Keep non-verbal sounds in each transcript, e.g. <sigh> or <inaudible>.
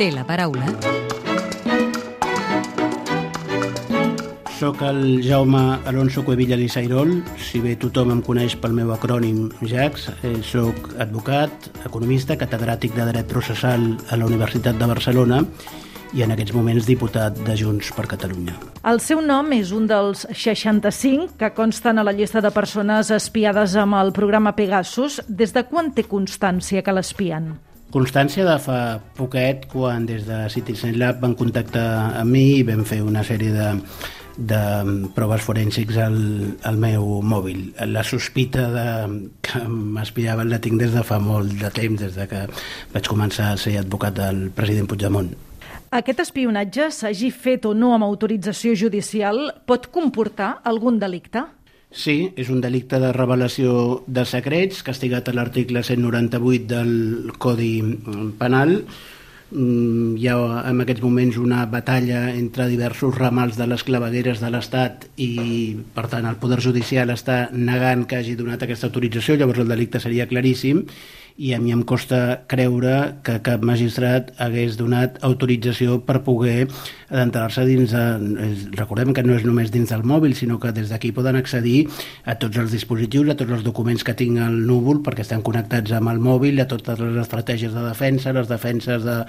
té la paraula. Soc el Jaume Alonso Cuevilla Lisairol, si bé tothom em coneix pel meu acrònim JACS, eh, soc advocat, economista, catedràtic de dret processal a la Universitat de Barcelona i en aquests moments diputat de Junts per Catalunya. El seu nom és un dels 65 que consten a la llista de persones espiades amb el programa Pegasus. Des de quan té constància que l'espien? Constància de fa poquet, quan des de Citizen Lab van contactar amb mi i vam fer una sèrie de, de proves forènsics al, al meu mòbil. La sospita de que m'espiaven la tinc des de fa molt de temps, des de que vaig començar a ser advocat del president Puigdemont. Aquest espionatge, s'hagi fet o no amb autorització judicial, pot comportar algun delicte? Sí, és un delicte de revelació de secrets, castigat a l'article 198 del Codi Penal. Mm, Hi ha en aquests moments una batalla entre diversos ramals de les clavegueres de l'Estat i, per tant, el Poder Judicial està negant que hagi donat aquesta autorització, llavors el delicte seria claríssim i a mi em costa creure que cap magistrat hagués donat autorització per poder adentrar-se dins de... Recordem que no és només dins del mòbil, sinó que des d'aquí poden accedir a tots els dispositius, a tots els documents que tinc al núvol, perquè estan connectats amb el mòbil, a totes les estratègies de defensa, les defenses de,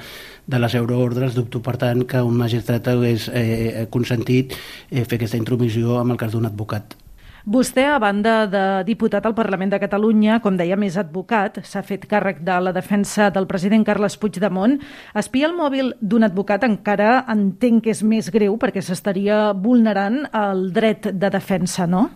de les euroordres. Dubto, per tant, que un magistrat hagués eh, consentit eh, fer aquesta intromissió amb el cas d'un advocat. Vostè, a banda de diputat al Parlament de Catalunya, com deia, més advocat, s'ha fet càrrec de la defensa del president Carles Puigdemont. Espiar el mòbil d'un advocat encara entenc que és més greu perquè s'estaria vulnerant el dret de defensa, no?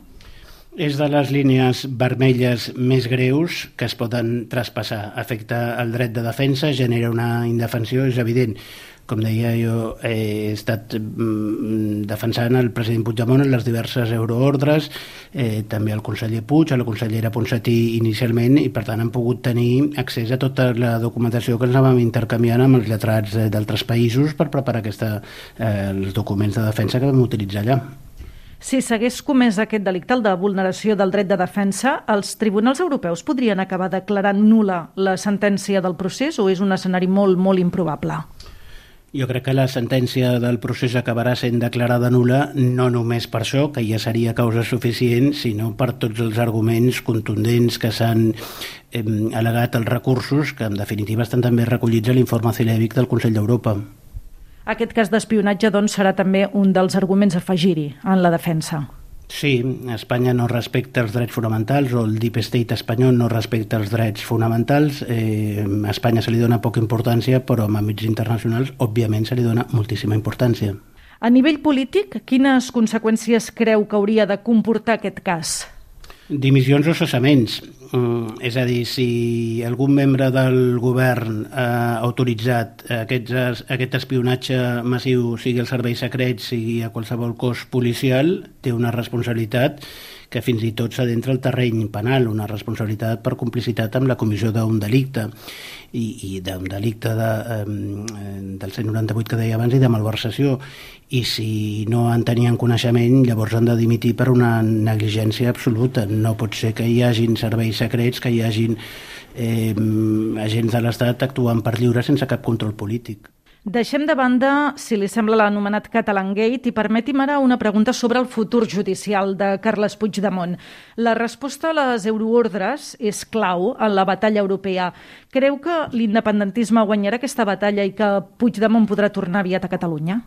És de les línies vermelles més greus que es poden traspassar. Afecta el dret de defensa, genera una indefensió, és evident. Com deia, jo he estat mm, defensant el president Puigdemont en les diverses euroordres, eh, també el conseller Puig, a la consellera Ponsatí inicialment, i per tant han pogut tenir accés a tota la documentació que ens anàvem intercanviant amb els lletrats eh, d'altres països per preparar aquesta, eh, els documents de defensa que vam utilitzar allà. Si s'hagués comès aquest delicte, el de vulneració del dret de defensa, els tribunals europeus podrien acabar declarant nula la sentència del procés o és un escenari molt, molt improbable? Jo crec que la sentència del procés acabarà sent declarada nula no només per això, que ja seria causa suficient, sinó per tots els arguments contundents que s'han eh, al·legat als recursos, que en definitiva estan també recollits a l'informe Cilèvic del Consell d'Europa. Aquest cas d'espionatge, doncs, serà també un dels arguments a afegir-hi en la defensa. Sí, Espanya no respecta els drets fonamentals o el Deep State espanyol no respecta els drets fonamentals. Eh, a Espanya se li dona poca importància, però en àmbits internacionals, òbviament, se li dona moltíssima importància. A nivell polític, quines conseqüències creu que hauria de comportar aquest cas? Dimissions o cessaments. Mm, és a dir, si algun membre del govern ha autoritzat aquests, aquest espionatge massiu, sigui els serveis secrets, sigui a qualsevol cos policial, té una responsabilitat que fins i tot s'adentra al terreny penal, una responsabilitat per complicitat amb la comissió d'un delicte i, i d'un delicte de, eh, del 198 que deia abans i de malversació i si no en tenien coneixement llavors han de dimitir per una negligència absoluta. No pot ser que hi hagin serveis secrets, que hi hagin eh, agents de l'Estat actuant per lliure sense cap control polític. Deixem de banda, si li sembla, l'anomenat Catalangate i permeti'm ara una pregunta sobre el futur judicial de Carles Puigdemont. La resposta a les euroordres és clau en la batalla europea. Creu que l'independentisme guanyarà aquesta batalla i que Puigdemont podrà tornar aviat a Catalunya?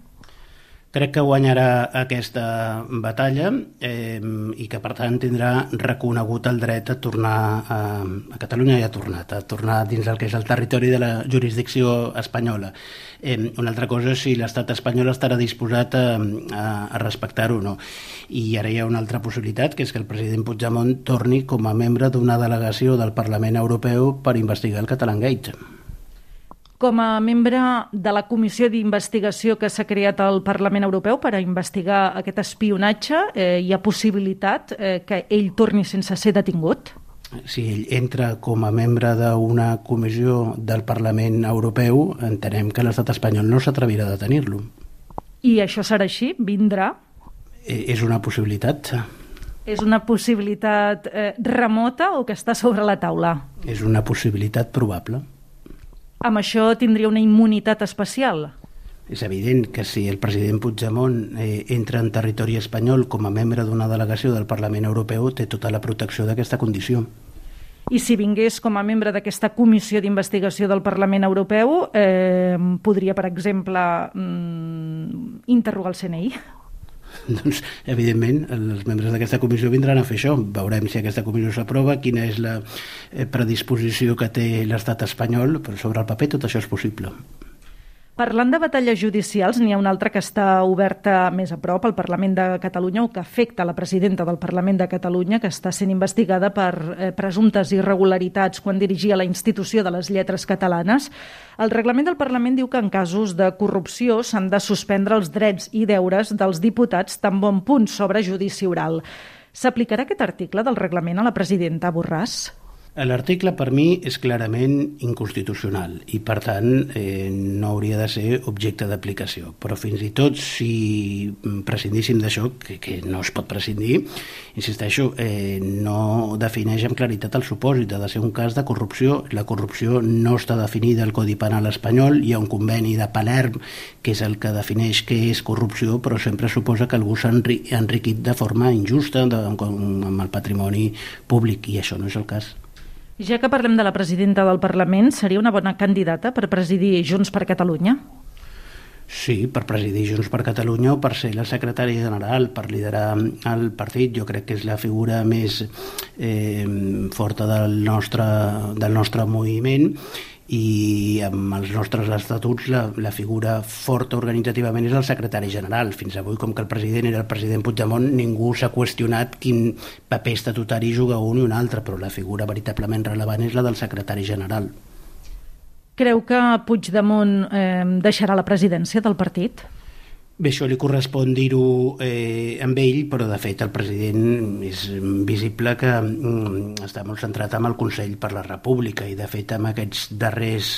Crec que guanyarà aquesta batalla eh, i que, per tant, tindrà reconegut el dret a tornar a, a Catalunya i ha tornat, a tornar dins el que és el territori de la jurisdicció espanyola. Eh, una altra cosa és si l'estat espanyol estarà disposat a, a, a respectar-ho o no. I ara hi ha una altra possibilitat, que és que el president Puigdemont torni com a membre d'una delegació del Parlament Europeu per investigar el Catalangate. Com a membre de la comissió d'investigació que s'ha creat al Parlament Europeu per a investigar aquest espionatge, eh, hi ha possibilitat eh, que ell torni sense ser detingut? Si ell entra com a membre d'una comissió del Parlament Europeu, entenem que l'estat espanyol no s'atrevirà a detenir-lo. I això serà així? Vindrà? Eh, és una possibilitat. És una possibilitat eh, remota o que està sobre la taula? És una possibilitat probable. Amb això tindria una immunitat especial? És evident que si el president Puigdemont eh, entra en territori espanyol com a membre d'una delegació del Parlament Europeu, té tota la protecció d'aquesta condició. I si vingués com a membre d'aquesta comissió d'investigació del Parlament Europeu, eh, podria, per exemple, mm, interrogar el CNI? <laughs> Doncs, evidentment, els membres d'aquesta comissió vindran a fer això. Veurem si aquesta comissió s'aprova, quina és la eh, predisposició que té l'estat espanyol, però sobre el paper tot això és possible. Parlant de batalles judicials, n'hi ha una altra que està oberta més a prop al Parlament de Catalunya o que afecta la presidenta del Parlament de Catalunya, que està sent investigada per eh, presumptes irregularitats quan dirigia la institució de les lletres catalanes. El reglament del Parlament diu que en casos de corrupció s'han de suspendre els drets i deures dels diputats tan bon punt sobre judici oral. S'aplicarà aquest article del reglament a la presidenta Borràs? L'article per mi és clarament inconstitucional i per tant eh, no hauria de ser objecte d'aplicació. Però fins i tot si prescindíssim d'això, que, que no es pot prescindir insisteixo, eh, no defineix amb claritat el supòsit. Ha de ser un cas de corrupció. La corrupció no està definida al Codi Penal espanyol. Hi ha un conveni de Palerm que és el que defineix què és corrupció però sempre suposa que algú s'ha enriquit de forma injusta de, amb el patrimoni públic i això no és el cas ja que parlem de la presidenta del Parlament, seria una bona candidata per presidir Junts per Catalunya? Sí, per presidir Junts per Catalunya o per ser la secretària general, per liderar el partit. Jo crec que és la figura més eh, forta del nostre, del nostre moviment i amb els nostres estatuts la, la figura forta organitzativament és el secretari general. Fins avui, com que el president era el president Puigdemont, ningú s'ha qüestionat quin paper estatutari juga un i un altre, però la figura veritablement rellevant és la del secretari general. Creu que Puigdemont eh, deixarà la presidència del partit? Bé, això li correspon dir-ho eh, amb ell, però de fet el president és visible que mm, està molt centrat amb el Consell per la República i de fet en aquests darrers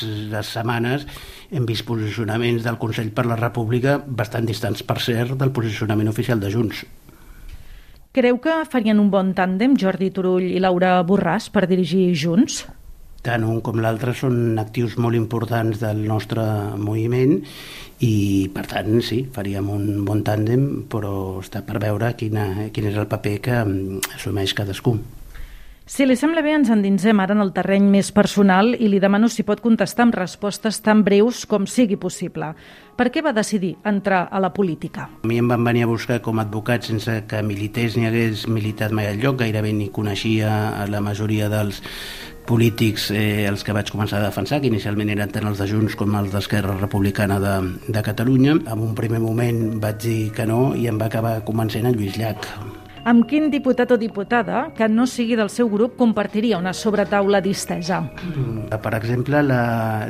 setmanes hem vist posicionaments del Consell per la República bastant distants, per cert, del posicionament oficial de Junts. Creu que farien un bon tàndem Jordi Turull i Laura Borràs per dirigir Junts? Tant un com l'altre són actius molt importants del nostre moviment i per tant sí, faríem un bon tàndem però està per veure quina, quin és el paper que mm, assumeix cadascú. Si li sembla bé, ens endinsem ara en el terreny més personal i li demano si pot contestar amb respostes tan breus com sigui possible. Per què va decidir entrar a la política? A mi em van venir a buscar com a advocat sense que milités ni hagués militat mai al lloc, gairebé ni coneixia la majoria dels polítics eh, els que vaig començar a defensar, que inicialment eren tant els de Junts com els d'Esquerra Republicana de, de Catalunya. En un primer moment vaig dir que no i em va acabar convencent en Lluís Llach. Amb quin diputat o diputada que no sigui del seu grup compartiria una sobretaula distesa? Mm, per exemple, la,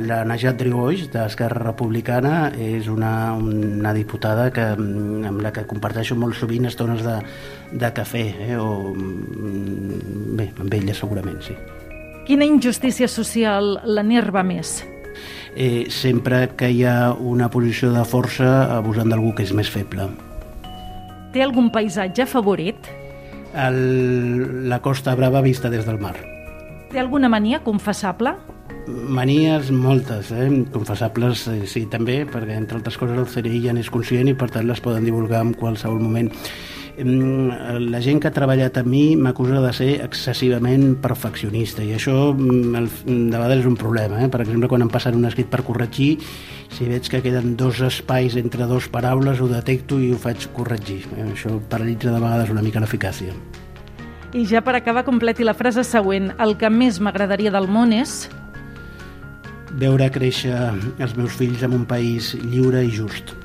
la Najat Drigoix, d'Esquerra Republicana, és una, una diputada que, mm, amb la que comparteixo molt sovint estones de, de cafè, eh? o, mm, bé, amb ella segurament, sí. Quina injustícia social l'enerva més? Eh, sempre que hi ha una posició de força abusant d'algú que és més feble. Té algun paisatge favorit? El, la Costa Brava vista des del mar. Té alguna mania confessable? Manies moltes, eh? confessables eh, sí també, perquè entre altres coses el CNI ja n'és conscient i per tant les poden divulgar en qualsevol moment la gent que ha treballat amb mi m'acusa de ser excessivament perfeccionista i això de vegades és un problema. Eh? Per exemple, quan em passen un escrit per corregir, si veig que queden dos espais entre dos paraules, ho detecto i ho faig corregir. Eh? Això paralitza de vegades una mica l'eficàcia. I ja per acabar, completi la frase següent. El que més m'agradaria del món és... Veure créixer els meus fills en un país lliure i just.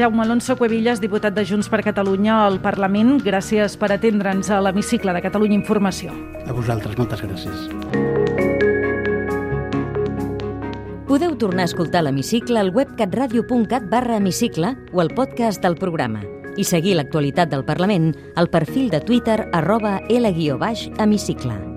Jaume Alonso Cuevillas, diputat de Junts per Catalunya al Parlament, gràcies per atendre'ns a l'hemicicle de Catalunya Informació. A vosaltres, moltes gràcies. Podeu tornar a escoltar l'hemicicle al web catradio.cat barra hemicicle o al podcast del programa i seguir l'actualitat del Parlament al perfil de Twitter arroba L-hemicicle.